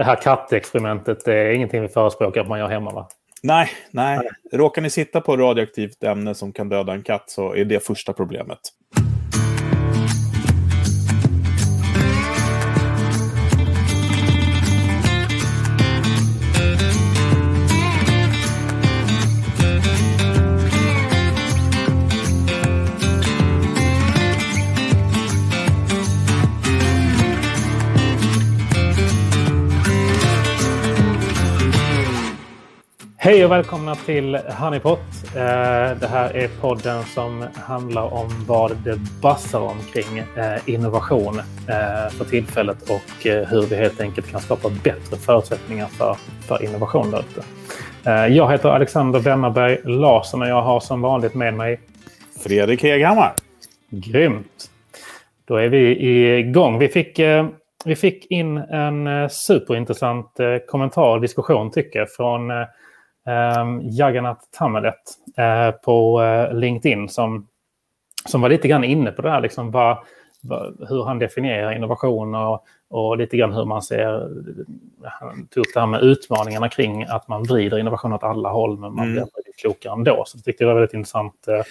det här kattexperimentet det är ingenting vi förespråkar att man gör hemma va? Nej, nej. Råkar ni sitta på radioaktivt ämne som kan döda en katt så är det första problemet. Hej och välkomna till Honeypot. Eh, Det här är podden som handlar om vad det bassar omkring eh, innovation eh, för tillfället och hur vi helt enkelt kan skapa bättre förutsättningar för, för innovation där ute. Jag heter Alexander Wennerberg Larsson och jag har som vanligt med mig Fredrik Heghammar. Grymt! Då är vi igång. Vi fick, vi fick in en superintressant kommentar och diskussion tycker jag från eh, Jagannath Tamelet eh, på eh, LinkedIn som, som var lite grann inne på det här, liksom vad, vad, hur han definierar innovation och, och lite grann hur man ser, han tog upp det här med utmaningarna kring att man vrider innovation åt alla håll men man Mm. blir väldigt klokare ändå. Så jag tyckte det var väldigt intressant eh,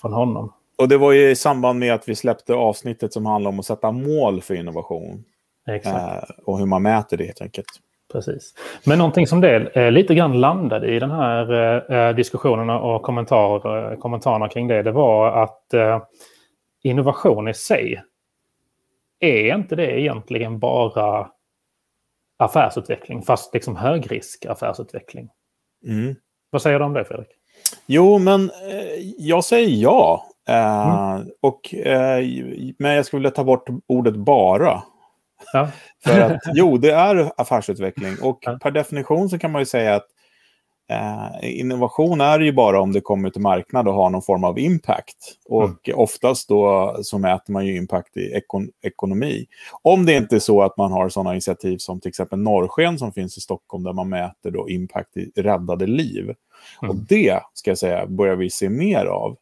från honom. Och det var ju i samband med att vi släppte avsnittet som handlar om att sätta mål för innovation. Exakt. Eh, och hur man mäter det helt enkelt. Precis. Men någonting som det eh, lite grann landade i den här eh, diskussionen och kommentar, eh, kommentarerna kring det, det var att eh, innovation i sig är inte det egentligen bara affärsutveckling, fast liksom högrisk affärsutveckling. Mm. Vad säger du om det, Fredrik? Jo, men eh, jag säger ja. Eh, och, eh, men jag skulle vilja ta bort ordet bara. Ja. För att, jo, det är affärsutveckling. Och Ja. per definition så kan man ju säga att eh, innovation är ju bara om det kommer till marknad och har någon form av impact. Och oftast då så mäter man ju impact i ekon ekonomi. Om det inte är så att man har sådana initiativ som till exempel Norrsken som finns i Stockholm där man mäter då impact i räddade liv. Mm. Och det, ska jag säga, börjar vi se mer av.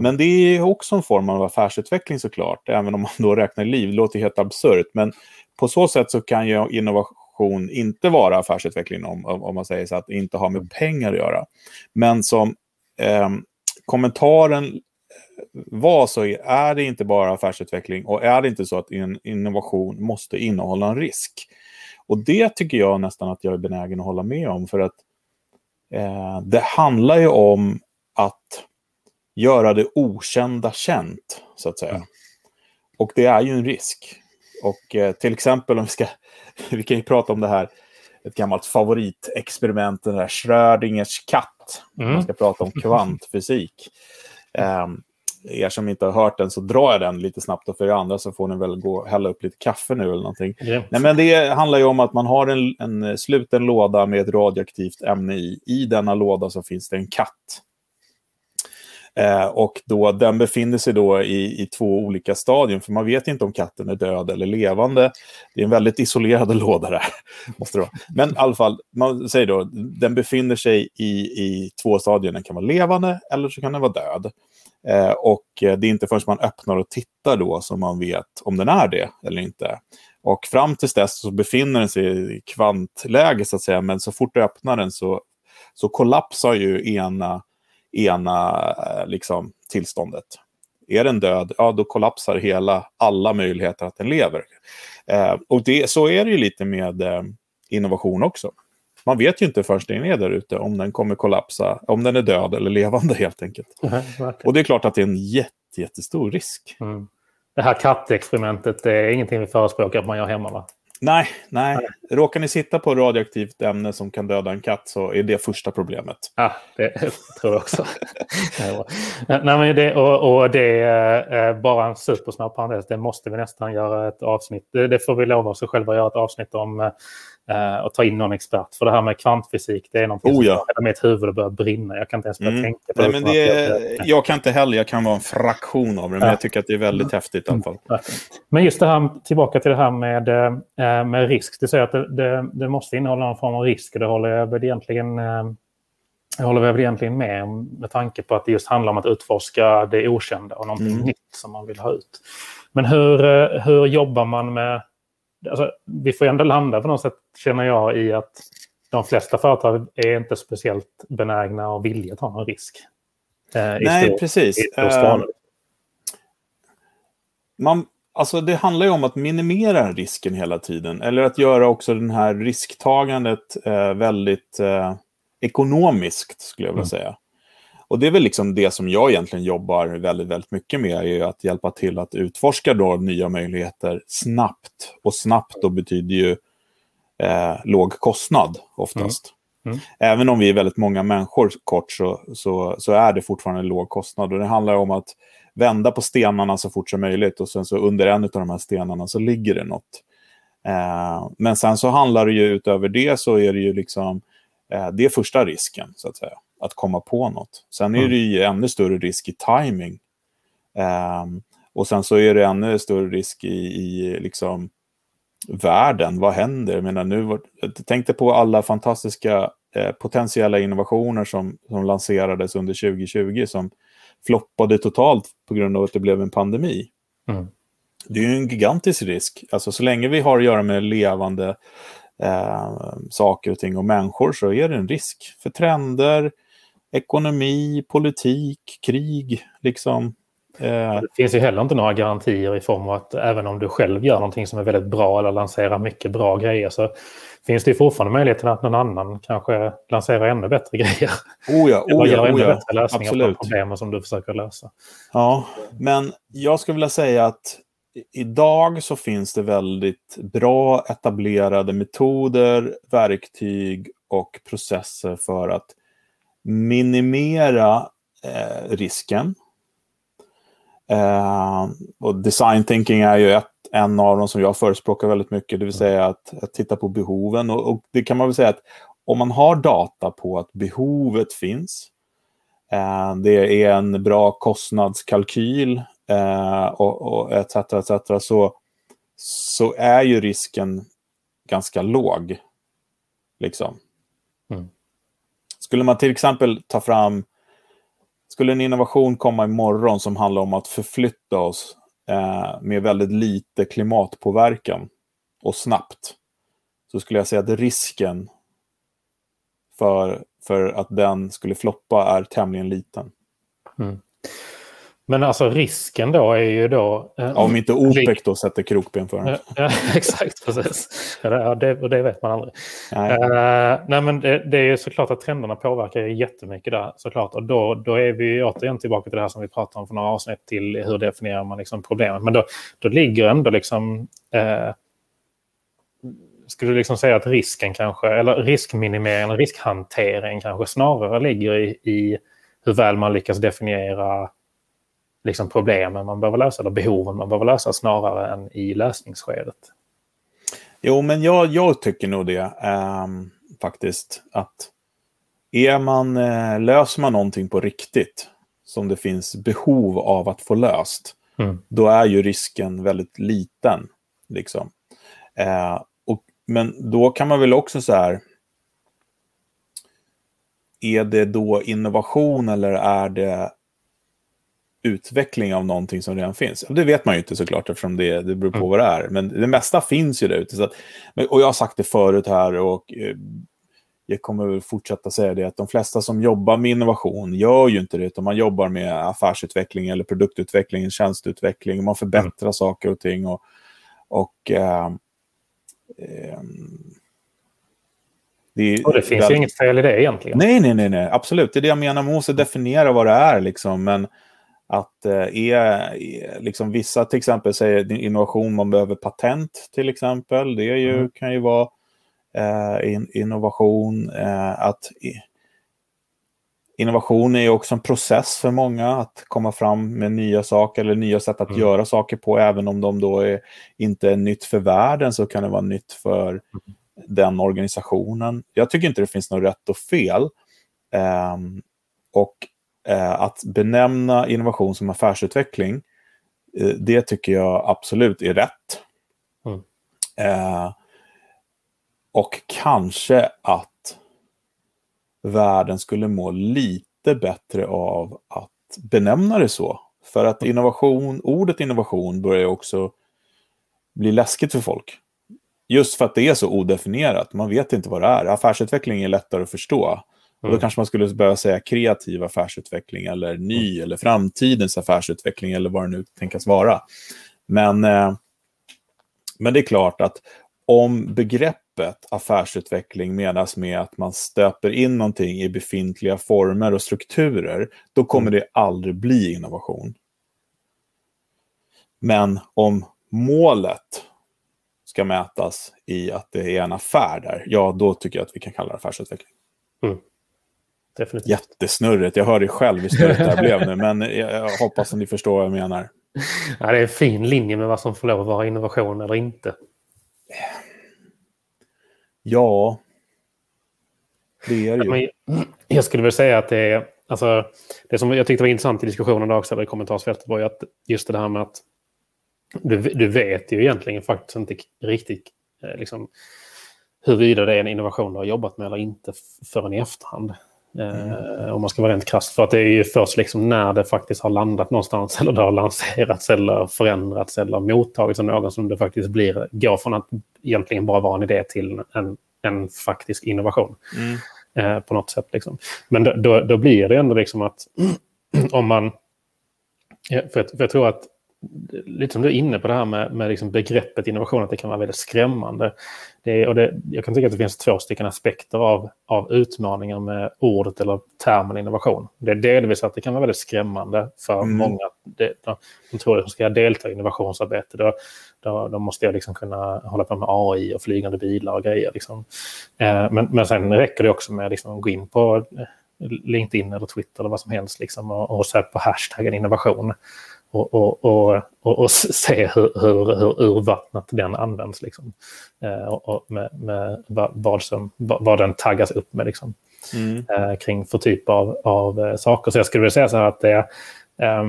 Men det är också en form av affärsutveckling såklart, även om man då räknar liv. Det låter helt absurt, men på så sätt så kan ju innovation inte vara affärsutveckling om, om man säger så att det inte har med pengar att göra. Men som ehm, kommentaren var så är det inte bara affärsutveckling och är det inte så att en innovation måste innehålla en risk. Och det tycker jag nästan att jag är benägen att hålla med om för att eh, det handlar ju om att göra det okända känt, så att säga. Mm. Och det är ju en risk. Och eh, till exempel om vi ska, vi kan ju prata om det här, ett gammalt favoritexperiment, den där Schrödingers katt. Om Mm. man ska prata om kvantfysik. Um, er som inte har hört den så drar jag den lite snabbt och för er andra så får ni väl gå och hälla upp lite kaffe nu eller någonting. Grymt. Nej, men det handlar ju om att man har en, en sluten låda med ett radioaktivt ämne i. I denna låda så finns det en katt. Eh, och då, den befinner sig då i, i två olika stadier, för man vet inte om katten är död eller levande. Det är en väldigt isolerad låda där. Måste det vara. Men i alla fall, man säger då, den befinner sig i, i två stadier. Den kan vara levande eller så kan den vara död. Eh, och eh, det är inte förrän man öppnar och tittar då som man vet om den är det eller inte. Och fram till dess så befinner den sig i kvantläge så att säga, men så fort du öppnar den så, så kollapsar ju ena, ena eh, liksom, tillståndet. Är den död, ja då kollapsar hela, alla möjligheter att den lever. Eh, och det, så är det ju lite med eh, innovation också. Man vet ju inte först den är där ute om den kommer kollapsa, om den är död eller levande helt enkelt. Verkligen. Och det är klart att det är en jätte, jättestor risk. Mm. Det här kattexperimentet det är ingenting vi förespråkar att man gör hemma va? Nej, nej. Råkar ni sitta på radioaktivt ämne som kan döda en katt så är det första problemet. Ja, det tror jag också. Nej, men det, och, och det är eh, bara en supersnabb parentes. Det måste vi nästan göra ett avsnitt. Det, det får vi lova oss själva att göra ett avsnitt om. Eh, Och ta in någon expert. För det här med kvantfysik, det är någonting Oh, ja. som mitt huvud att börja brinna. Jag kan inte ens börja Mm. tänka på Nej, men utan det, att jag- jag kan inte heller, jag kan vara en fraktion av det, men Ja. jag tycker att det är väldigt häftigt i alla fall. Verkligen. Men just det här, tillbaka till det här med, eh, med risk. Du säger att det, det, det måste innehålla någon form av risk det håller jag väl egentligen, eh, jag håller väl egentligen med om med tanke på att det just handlar om att utforska det okända och någonting Mm. nytt som man vill ha ut. Men hur, eh, hur jobbar man med alltså, vi får ändå landa på något sätt, känner jag, i att de flesta företag är inte speciellt benägna och att ta någon risk. Eh, Nej, stor, precis. Uh, man, alltså det handlar ju om att minimera risken hela tiden. Eller att göra också den här risktagandet eh, väldigt eh, ekonomiskt, skulle jag vilja mm. säga. Och det är väl liksom det som jag egentligen jobbar väldigt, väldigt mycket med, är att hjälpa till att utforska då nya möjligheter snabbt. Och snabbt då betyder ju eh, låg kostnad oftast. Mm. Mm. Även om vi är väldigt många människor kort så, så, så är det fortfarande låg kostnad. Och det handlar om att vända på stenarna så fort som möjligt och sen så under en av de här stenarna så ligger det något. Eh, men sen så handlar det ju utöver det så är det ju liksom, eh, det är första risken så att säga, att komma på något. Sen är mm. det ju ännu större risk i timing. Eh, och sen så är det ännu större risk i, i liksom världen. Vad händer? Jag menar, nu, jag tänkte på alla fantastiska eh, potentiella innovationer som, som lanserades under 2020 som floppade totalt på grund av att det blev en pandemi. Mm. Det är ju en gigantisk risk. Alltså så länge vi har att göra med levande eh, saker och ting och människor så är det en risk för trender, ekonomi, politik, krig. Liksom. Eh. Det finns ju heller inte några garantier i form av att även om du själv gör någonting som är väldigt bra eller lanserar mycket bra grejer så finns det fortfarande möjligheten att någon annan kanske lanserar ännu bättre grejer. Oh ja, oh ja, gör ännu oh ja. bättre lösningar Absolut. på problemen som du försöker lösa. Ja, men jag skulle vilja säga att idag så finns det väldigt bra etablerade metoder, verktyg och processer för att minimera eh, risken. Eh, och design thinking är ju ett en av dem som jag förespråkar väldigt mycket, det vill säga att, att titta på behoven. Och, och, det kan man väl säga att om man har data på att behovet finns, eh, det är en bra kostnadskalkyl eh, och, och etc, etc, så, så är ju risken ganska låg. Liksom. Mm. Skulle man till exempel ta fram skulle en innovation komma imorgon som handlar om att förflytta oss eh, med väldigt lite klimatpåverkan och snabbt så skulle jag säga att risken för, för att den skulle floppa är tämligen liten. Mm. Men alltså risken då är ju då... Eh, Om inte OPEC då sätter krokben för den. Ja, exakt, precis. Ja, det, och det vet man aldrig. Nej, uh, nej men det, det, är ju såklart att trenderna påverkar jättemycket där såklart. Och då, då är vi återigen tillbaka till det här som vi pratade om för några avsnitt till hur definierar man liksom problemet. Men då, då ligger ändå liksom... Uh, skulle du liksom säga att risken kanske, eller riskminimering eller riskhantering kanske snarare ligger i, i hur väl man lyckas definiera liksom problemen man behöver lösa, eller behoven man behöver lösa, snarare än i lösningsskedet. Jo, men jag, jag tycker nog det um, faktiskt. Att är man, uh, löser man någonting på riktigt, som det finns behov av att få löst, mm. då är ju risken väldigt liten. Liksom. Uh, och, men då kan man väl också så här, är det då innovation eller är det utveckling av någonting som redan finns. Det vet man ju inte såklart eftersom det, det beror på mm. vad det är. Men det mesta finns ju där ute. och jag har sagt det förut här och eh, jag kommer väl fortsätta säga det att de flesta som jobbar med innovation gör ju inte det utan man jobbar med affärsutveckling eller produktutveckling, tjänsteutveckling och man förbättrar mm. saker och ting. Och, och eh, eh, det, och det finns ju inget fel i det egentligen. Nej, nej, nej, nej, absolut. Det är det jag menar. Man måste definiera vad det är. Liksom. Men, att eh, är, liksom vissa till exempel säger innovation, man behöver patent till exempel. Det ju, mm. kan ju vara eh, in, innovation. Eh, att Innovation är ju också en process för många att komma fram med nya saker eller nya sätt att mm. göra saker på. Även om de då är, inte är nytt för världen så kan det vara nytt för mm. den organisationen. Jag tycker inte det finns något rätt och fel. Um, och eh, att benämna innovation som affärsutveckling, eh, det tycker jag absolut är rätt. Mm. Eh, och kanske att världen skulle må lite bättre av att benämna det så. För att innovation, ordet innovation börjar också bli läskigt för folk. just för att det är så odefinierat. Man vet inte vad det är. Affärsutveckling är lättare att förstå. Och då mm. kanske man skulle behöva säga kreativ affärsutveckling eller ny mm. eller framtidens affärsutveckling eller vad det nu tänkas vara. Men, eh, men det är klart att om begreppet affärsutveckling menas med att man stöper in någonting i befintliga former och strukturer, då kommer mm. det aldrig bli innovation. Men om målet ska mätas i att det är en affär där, ja då tycker jag att vi kan kalla det affärsutveckling. Mm. Definitivt. Jättesnurrigt, jag hör det själv hur snurrigt det här blev nu, men jag hoppas att ni förstår vad jag menar. Ja, det är en fin linje med vad som får lov att vara innovation eller inte. Ja, det är det ju. Jag skulle väl säga att det är... Alltså, det som jag tyckte var intressant i diskussionen också, i kommentarsfältet, var ju att just det här med att du, du vet ju egentligen faktiskt inte riktigt eh, liksom, huruvida det är en innovation du har jobbat med eller inte förrän i efterhand. Mm. Om man ska vara rent krasst. För att det är ju först liksom när det faktiskt har landat någonstans eller det har lanserats eller förändrats eller mottagits av någon som det faktiskt blir, går från att egentligen bara vara en idé till en, en faktisk innovation. Mm. Eh, på något sätt. Liksom. Men då, då, blir det ändå liksom att om man... För jag, för jag tror att lite som du är inne på det här med, med liksom begreppet innovation, att det kan vara väldigt skrämmande. Det och det, jag kan tycka att det finns två stycken aspekter av, av utmaningar med ordet eller termen innovation. Det är delvis att det kan vara väldigt skrämmande för mm. många. Det, de, de tror att de ska delta i innovationsarbete. Då, då, då, måste jag liksom kunna hålla på med AI och flygande bilar och grejer. Liksom. Eh, men, men sen räcker det också med att liksom gå in på eh, LinkedIn eller Twitter eller vad som helst liksom, och, och söka på hashtaggen innovation och, och, och, och, se hur, hur, hur urvattnat den används. Liksom. Eh, och, med, med vad, som, vad den taggas upp med liksom. mm. eh, kring för typ av, av eh, saker. Så jag skulle vilja säga så här att det eh,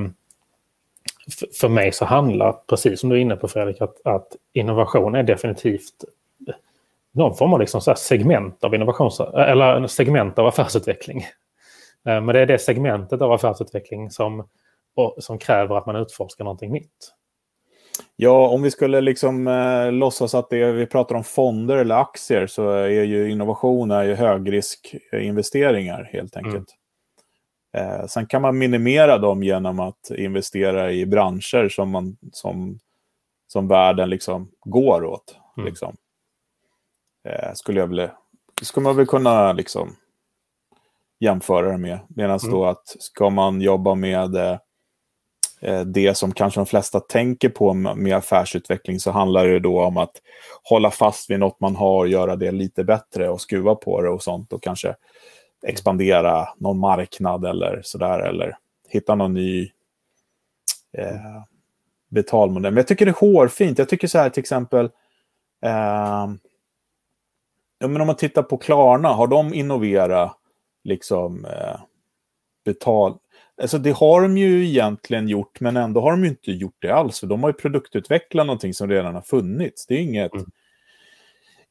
för mig så handlar, precis som du är inne på Fredrik, att, att innovation är definitivt någon form av liksom så segment av innovations eller segment av affärsutveckling. Men det är det segmentet av affärsutveckling som och, som kräver att man utforskar någonting nytt. Ja, om vi skulle liksom eh, låtsas att det vi pratar om fonder eller aktier så är ju innovation är ju högriskinvesteringar helt enkelt. Mm. Eh, sen kan man minimera dem genom att investera i branscher som, man, som, som världen liksom går åt. Mm. Liksom. Eh, skulle jag vilja, skulle man väl kunna liksom jämföra det med. Medan mm. då att ska man jobba med Eh, Eh, det som kanske de flesta tänker på med affärsutveckling så handlar det då om att hålla fast vid något man har, göra det lite bättre och skruva på det och sånt och kanske expandera någon marknad eller sådär eller hitta någon ny eh, betalmodell. Men jag tycker det är hårfint. Jag tycker så här till exempel eh, men om man tittar på Klarna, har de innoverat liksom eh, betal Alltså det har de ju egentligen gjort, men ändå har de ju inte gjort det alls. För de har ju produktutvecklat någonting som redan har funnits. Det är inget, mm.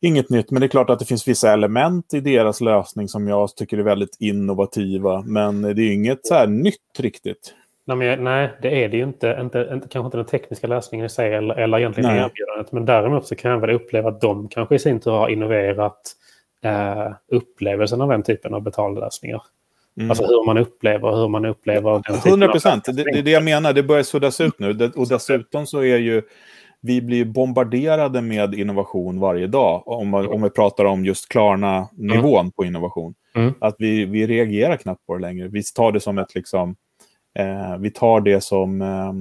inget nytt, men det är klart att det finns vissa element i deras lösning som jag tycker är väldigt innovativa. Men det är inget så här nytt riktigt. Nej, nej, det är det ju inte. inte, inte kanske inte den tekniska lösningen i sig eller, eller egentligen nej. erbjudandet. Men däremot så kan jag väl uppleva att de kanske i sin tur har innoverat eh, upplevelsen av den typen av betallösningar. Mm. Alltså hur man upplever, hur man upplever... 100 procent, det, det är det jag menar. Det börjar suddas ut nu. Och dessutom så är ju vi blir bombarderade med innovation varje dag. Om, om vi pratar om just Klarna-nivån mm. på innovation. Mm. Att vi, vi reagerar knappt på det längre. Vi tar det som ett liksom... Eh, vi tar det som... Eh,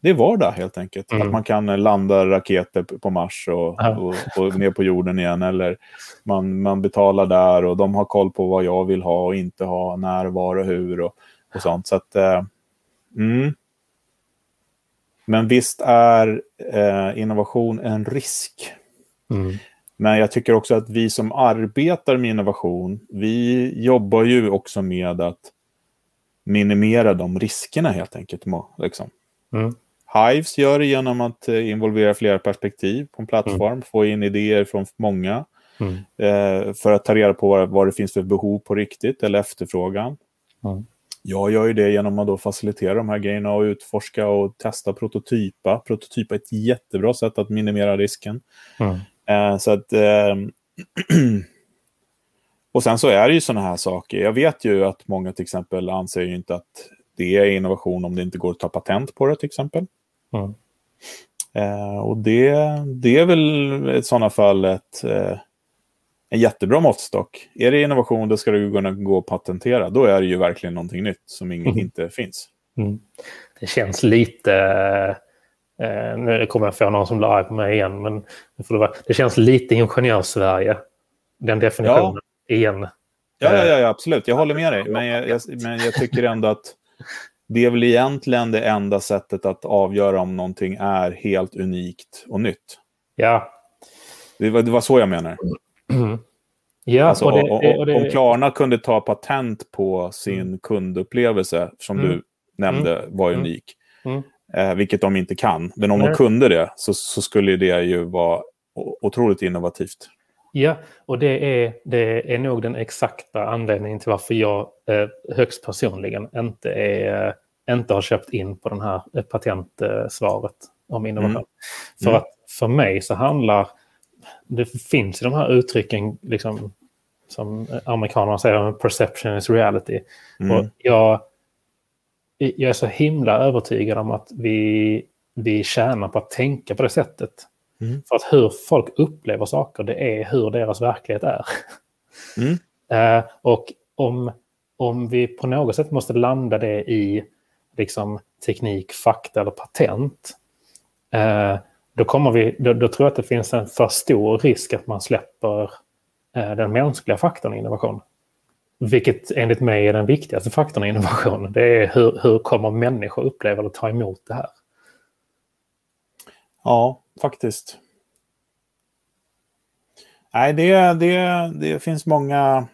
det är vardag helt enkelt. Mm. Att man kan landa raketer på Mars och, och, och, ner på jorden igen. Eller man, man betalar där och de har koll på vad jag vill ha och inte ha, när, var och hur och, och sånt. Så att, eh, mm. Men visst är eh, innovation en risk. Mm. Men jag tycker också att vi som arbetar med innovation, vi jobbar ju också med att minimera de riskerna helt enkelt. Liksom. Mm. Hives gör det genom att eh, involvera flera perspektiv på en plattform, mm. få in idéer från många. Mm. Eh, för att ta reda på vad, vad, det finns för behov på riktigt eller efterfrågan. Mm. Jag gör ju det genom att då facilitera de här grejerna och utforska och testa prototypa. Prototypa är ett jättebra sätt att minimera risken. Eh, så att... Eh, och sen så är det ju sådana här saker. Jag vet ju att många till exempel anser ju inte att det är innovation om det inte går att ta patent på det till exempel. Mm. Eh, och det, det är väl i sådana fall ett, eh, en jättebra måttstock. Är det innovation, då ska du kunna gå och patentera. Då är det ju verkligen någonting nytt som ingen, Mm. inte finns. Mm. Det känns lite... Eh, nu kommer jag få någon som blir arg på mig igen, men det, det, vara, det känns lite ingenjörs-Sverige. Den definitionen igen. Ja, ja, ja, ja, absolut. Jag håller med dig. Men jag, jag, men jag tycker ändå att det är väl egentligen det enda sättet att avgöra om någonting är helt unikt och nytt. Ja. Det var, det var så jag menar. Ja, Alltså, och det, och, och, och det, Om Klarna kunde ta patent på sin kundupplevelse, som Mm. du nämnde var Mm. unik, Mm. eh, vilket de inte kan. Men om Nej. de kunde det så, så skulle det ju vara otroligt innovativt. Ja, och det är, det är nog den exakta anledningen till varför jag eh, högst personligen inte, är, eh, inte har köpt in på den här eh, patentsvaret om innovation. Mm. För Mm. att för mig så handlar, det finns ju de här uttrycken liksom, som amerikanerna säger, perception is reality. Mm. Och jag, jag är så himla övertygad om att vi, vi tjänar på att tänka på det sättet. Mm. För att hur folk upplever saker, det är hur deras verklighet är. Mm. Eh, och om, om vi på något sätt måste landa det i liksom, teknik, fakta eller patent, eh, då, kommer vi, då, då tror jag att det finns en för stor risk att man släpper eh, den mänskliga faktorn i innovation. Vilket enligt mig är den viktigaste faktorn i innovation. Det är hur, hur kommer människor uppleva eller ta emot det här? Ja, faktiskt. Nej, det, det, det finns många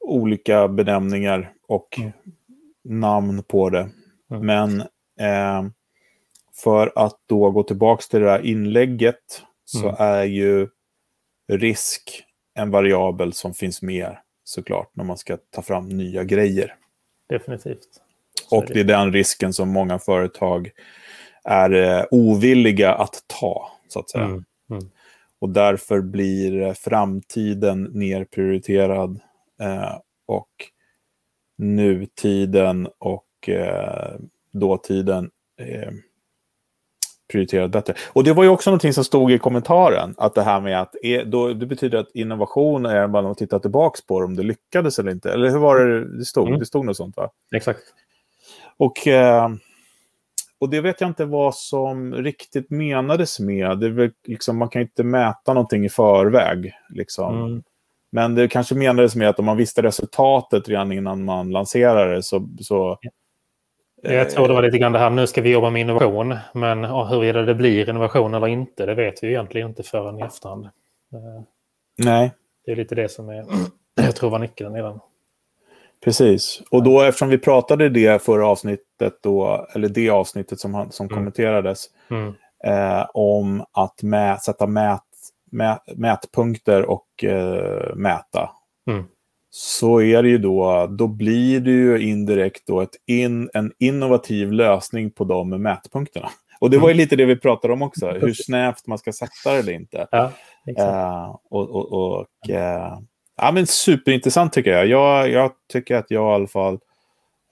olika benämningar och Mm. namn på det. Mm. Men eh, för att då gå tillbaka till det där inlägget så Mm. är ju risk en variabel som finns med såklart när man ska ta fram nya grejer. Definitivt. Och det är den risken som många företag är eh, ovilliga att ta, så att säga. Mm. Mm. Och därför blir eh, framtiden nerprioriterad eh, och nutiden och eh, dåtiden eh, prioriterad bättre. Och det var ju också någonting som stod i kommentaren, att det här med att är, då, det betyder att innovation är bara att titta tillbaka på om det lyckades eller inte. Eller hur var det det stod? Mm. Det stod något sånt va? Exakt. Och, eh, och det vet jag inte vad som riktigt menades med. Det väl liksom, man kan ju inte mäta någonting i förväg. Liksom. Mm. Men det kanske menades med att om man visste resultatet redan innan man lanserade det så... så Jag tror det var lite grann det här, nu ska vi jobba med innovation, men huruvida det blir innovation eller inte, det vet vi egentligen inte förrän i efterhand. Eh, Nej, Det är lite det som är, jag tror var nyckeln i den. Precis. Och då eftersom vi pratade det förra avsnittet, då, eller det avsnittet som, som Mm. kommenterades, Mm. eh, om att mä, sätta mät, mä, mätpunkter och eh, mäta. Mm. Så är det ju då, då blir det ju indirekt då ett in, en innovativ lösning på de mätpunkterna. Och det var ju lite det vi pratade om också, hur snävt man ska sätta det eller inte. Ja. Eh, och och, och eh, ja, men superintressant tycker jag. jag. Jag tycker att jag i alla fall...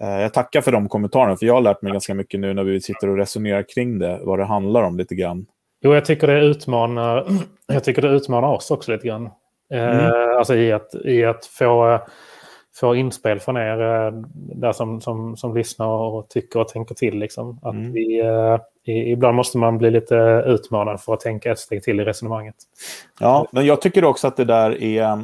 Eh, jag tackar för de kommentarerna, för jag har lärt mig ganska mycket nu när vi sitter och resonerar kring det, vad det handlar om lite grann. Jo, jag tycker det utmanar, jag tycker det utmanar oss också lite grann. Mm. Eh, alltså i att, i att få, få inspel från er eh, där som, som, som lyssnar och tycker och tänker till. Liksom. Att Mm. vi, eh, ibland måste man bli lite utmanad för att tänka ett steg till i resonemanget. Ja, men jag tycker också att det där är,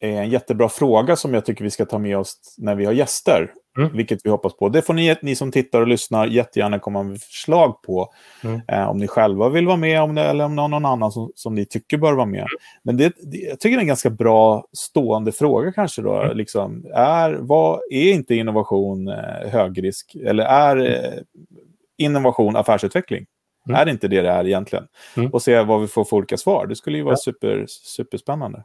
är en jättebra fråga som jag tycker vi ska ta med oss när vi har gäster. Mm. Vilket vi hoppas på. Det får ni, ni som tittar och lyssnar jättegärna komma med förslag på. Mm. Eh, om ni själva vill vara med om det, eller om någon annan som, som ni tycker bör vara med. Men det, det, jag tycker det är en ganska bra stående fråga kanske. Då, Mm. liksom, är, vad, är inte innovation eh, högrisk? Eller är eh, innovation affärsutveckling? Mm. Är det inte det det är egentligen? Mm. Och se vad vi får för olika svar. Det skulle ju vara super, superspännande.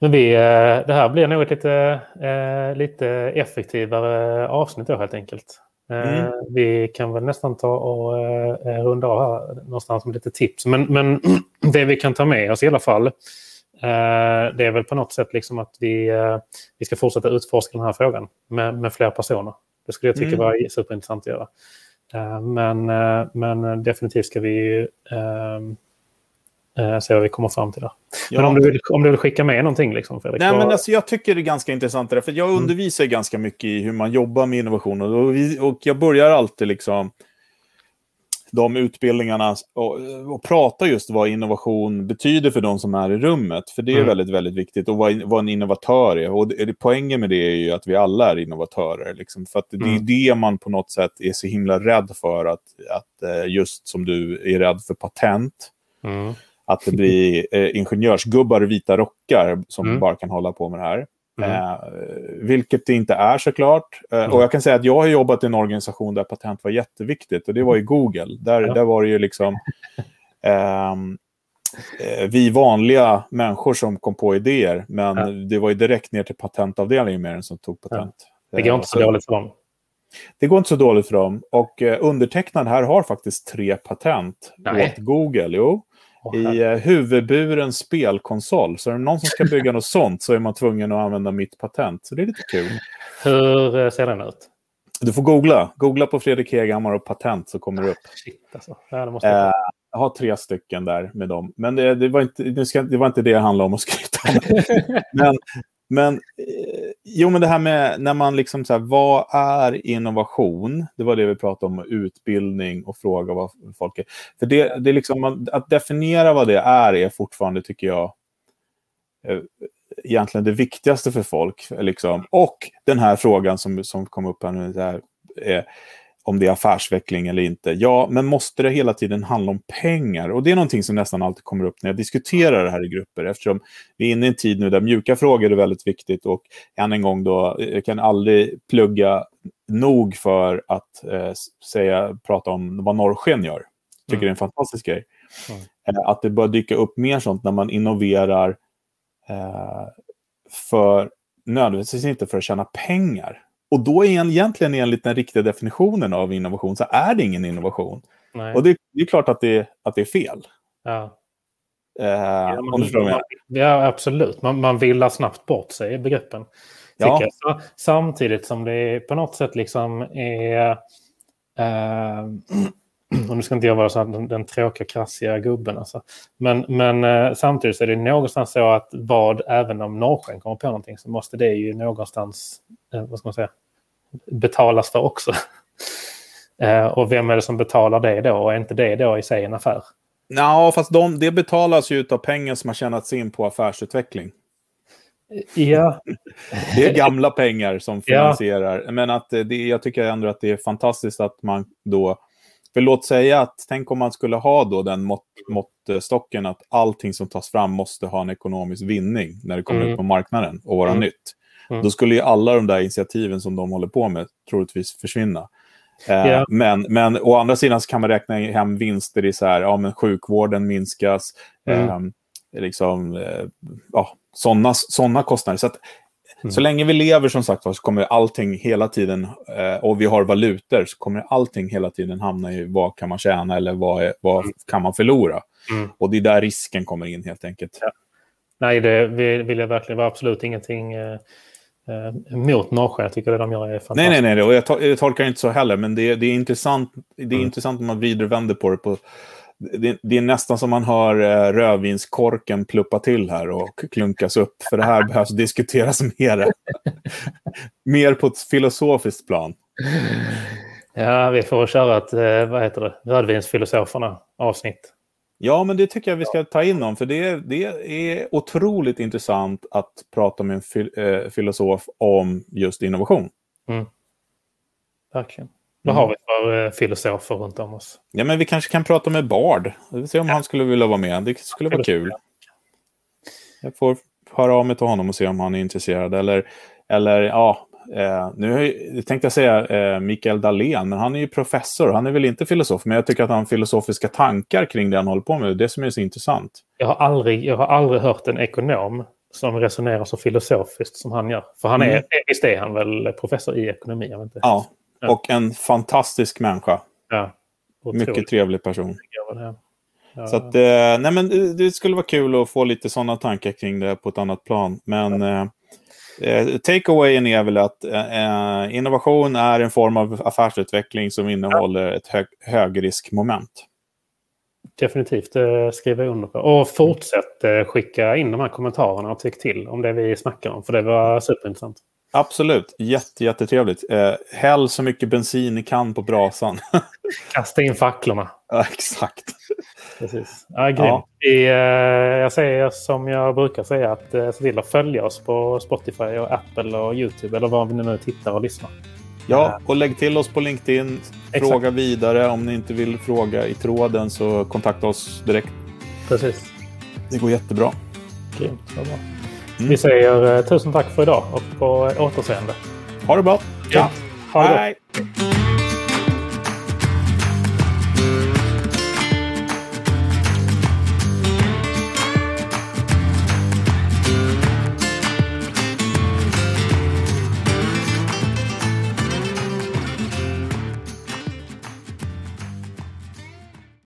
Men vi, eh, det här blir nog ett lite, eh, lite effektivare avsnitt då helt enkelt. Mm. Vi kan väl nästan ta och eh, runda av här någonstans med lite tips. Men, men det vi kan ta med oss i alla fall, det är väl på något sätt liksom att vi, vi ska fortsätta utforska den här frågan med, med fler personer. Det skulle jag tycka mm. var superintressant att göra. Men, men definitivt ska vi se vad vi kommer fram till där. Ja. Men om du, vill, om du vill skicka med någonting, liksom, Fredrik? Nej, men alltså, jag tycker det är ganska intressant, där, för jag mm. undervisar ganska mycket i hur man jobbar med innovation. Och, vi, och jag börjar alltid liksom de utbildningarna och, och prata just vad innovation betyder för de som är i rummet. För det är mm. väldigt, väldigt viktigt. Och vad, vad en innovatör är. Och det, poängen med det är ju att vi alla är innovatörer. Liksom, för det mm. är det man på något sätt är så himla rädd för. Att, att eh, just som du är rädd för patent. Mm att det blir eh, ingenjörsgubbar i vita rockar som mm. bara kan hålla på med det här. Mm. Eh, vilket det inte är såklart. Eh, mm. Och jag kan säga att jag har jobbat i en organisation där patent var jätteviktigt och det var i Google. Där, ja. där var det ju liksom ehm, eh, vi vanliga människor som kom på idéer. Men ja. det var ju direkt ner till patentavdelningen med den som tog patent. Ja. Det går inte så dåligt för dem. Det går inte så dåligt för dem. Och eh, undertecknad här har faktiskt tre patent Nej. åt Google. Jo i eh, huvudburen spelkonsol. Så är det någon som ska bygga något sånt så är man tvungen att använda mitt patent. Så det är lite kul. Hur eh, ser den ut? Du får googla. Googla på Fredrik Hegammar och patent så kommer det upp. Shit, alltså. ja, måste jag, eh, jag har tre stycken där med dem. Men det, det, var, inte, det, ska, det var inte det det handlade om att skryta om. men men, eh, jo, men det här med när man liksom så här, vad är innovation? Det var det vi pratade om, utbildning och fråga vad folk är. För det, det är liksom, att definiera vad det är är fortfarande, tycker jag, eh, egentligen det viktigaste för folk. Liksom. Och den här frågan som, som kom upp här nu, här, är, om det är affärsveckling eller inte. Ja, men måste det hela tiden handla om pengar? Och det är någonting som nästan alltid kommer upp när jag diskuterar det här i grupper, eftersom vi är inne i en tid nu där mjuka frågor är väldigt viktigt och än en gång då, jag kan aldrig plugga nog för att eh, säga, prata om vad norrsken gör. Jag tycker mm. det är en fantastisk grej. Mm. Eh, att det bör dyka upp mer sånt när man innoverar eh, för nödvändigtvis inte för att tjäna pengar, och då är egentligen enligt den riktiga definitionen av innovation så är det ingen innovation. Nej. Och det, det, är klart att det, att det är fel. Ja. Eh, ja, man, man, ja, absolut. Man, man villar snabbt bort sig i begreppen. Ja. Så, samtidigt som det på något sätt liksom är... Eh, och nu ska inte jag vara så den, den tråkiga, krassiga gubben. Alltså. Men, men eh, samtidigt är det någonstans så att vad, även om Norrsken kommer på någonting, så måste det ju någonstans, vad ska man säga, betalas för också. eh, och vem är det som betalar det då? Och är inte det då i sig en affär? Ja, fast de, det betalas ju av pengar som har tjänats in på affärsutveckling. Ja. det är gamla pengar som finansierar. Ja. Men att det, jag tycker ändå att det är fantastiskt att man då för låt säga att, tänk om man skulle ha då den mått, måttstocken att allting som tas fram måste ha en ekonomisk vinning när det kommer mm. ut på marknaden och vara mm. nytt. Mm. Då skulle ju alla de där initiativen som de håller på med troligtvis försvinna. Eh, yeah. men, men å andra sidan så kan man räkna hem vinster i så här, ja men sjukvården minskas, eh, liksom, eh, ja, sådana såna kostnader. Så att Mm. Så länge vi lever som sagt så kommer allting hela tiden, eh, och vi har valutor, så kommer allting hela tiden hamna i vad kan man tjäna eller vad, är, vad mm. kan man förlora. Mm. Och det är där risken kommer in helt enkelt. Ja. Nej, det vill jag verkligen. vara absolut ingenting eh, mot Norge. Jag tycker det de gör är fantastiskt. Nej, nej, nej. Och jag, to jag tolkar inte så heller, men det, det är intressant. Det är mm. intressant om man vrider och vänder på det på det, det, är nästan som man hör eh, rödvinskorken pluppa till här och klunkas upp. För det här behövs diskuteras mer. mer på ett filosofiskt plan. Ja, vi får köra ett eh, vad heter det, rödvinsfilosoferna avsnitt. Ja, men det tycker jag vi ska ta in om. För det, det är otroligt intressant att prata med en fil, eh, filosof om just innovation. Mm. Verkligen. Vad har vi för eh, filosofer runt om oss? Ja, men vi kanske kan prata med Bard. Vi får se om ja. han skulle vilja vara med. Det skulle vara kul. Jag får höra av mig till honom och se om han är intresserad. Eller, eller ja, eh, nu tänkte jag säga eh, Mikael Dahlén, men han är ju professor. Han är väl inte filosof, men jag tycker att han har filosofiska tankar kring det han håller på med. Det som är så intressant. Jag har aldrig, jag har aldrig hört en ekonom som resonerar så filosofiskt som han gör. För han är, mm. visst är han väl professor i ekonomi? Jag inte. Ja, Ja. Och en fantastisk människa. Ja. Mycket trevlig person. Ja. Ja. Så att, eh, nej men det, det skulle vara kul att få lite sådana tankar kring det på ett annat plan. Men eh, eh, takeawayen är väl att eh, innovation är en form av affärsutveckling som innehåller ett hög, högriskmoment. Definitivt det skriver jag under på. Och fortsätt eh, skicka in de här kommentarerna och tyck till om det vi snackar om. För det var superintressant. Absolut, Jätte, jättetrevligt. Eh, häll så mycket bensin ni kan på brasan. Kasta in facklorna. ja, exakt. Precis. Ja, grymt. Ja. Eh, jag säger som jag brukar säga att eh, se till att följa oss på Spotify och Apple och YouTube eller var vi nu tittar och lyssnar. Ja, och lägg till oss på LinkedIn. Exakt. Fråga vidare. Om ni inte vill fråga i tråden så kontakta oss direkt. Precis. Det går jättebra. Grymt. Vad bra. Mm. Vi säger eh, tusen tack för idag och på återseende. Ha det bra. Ja. Ha det. Hej.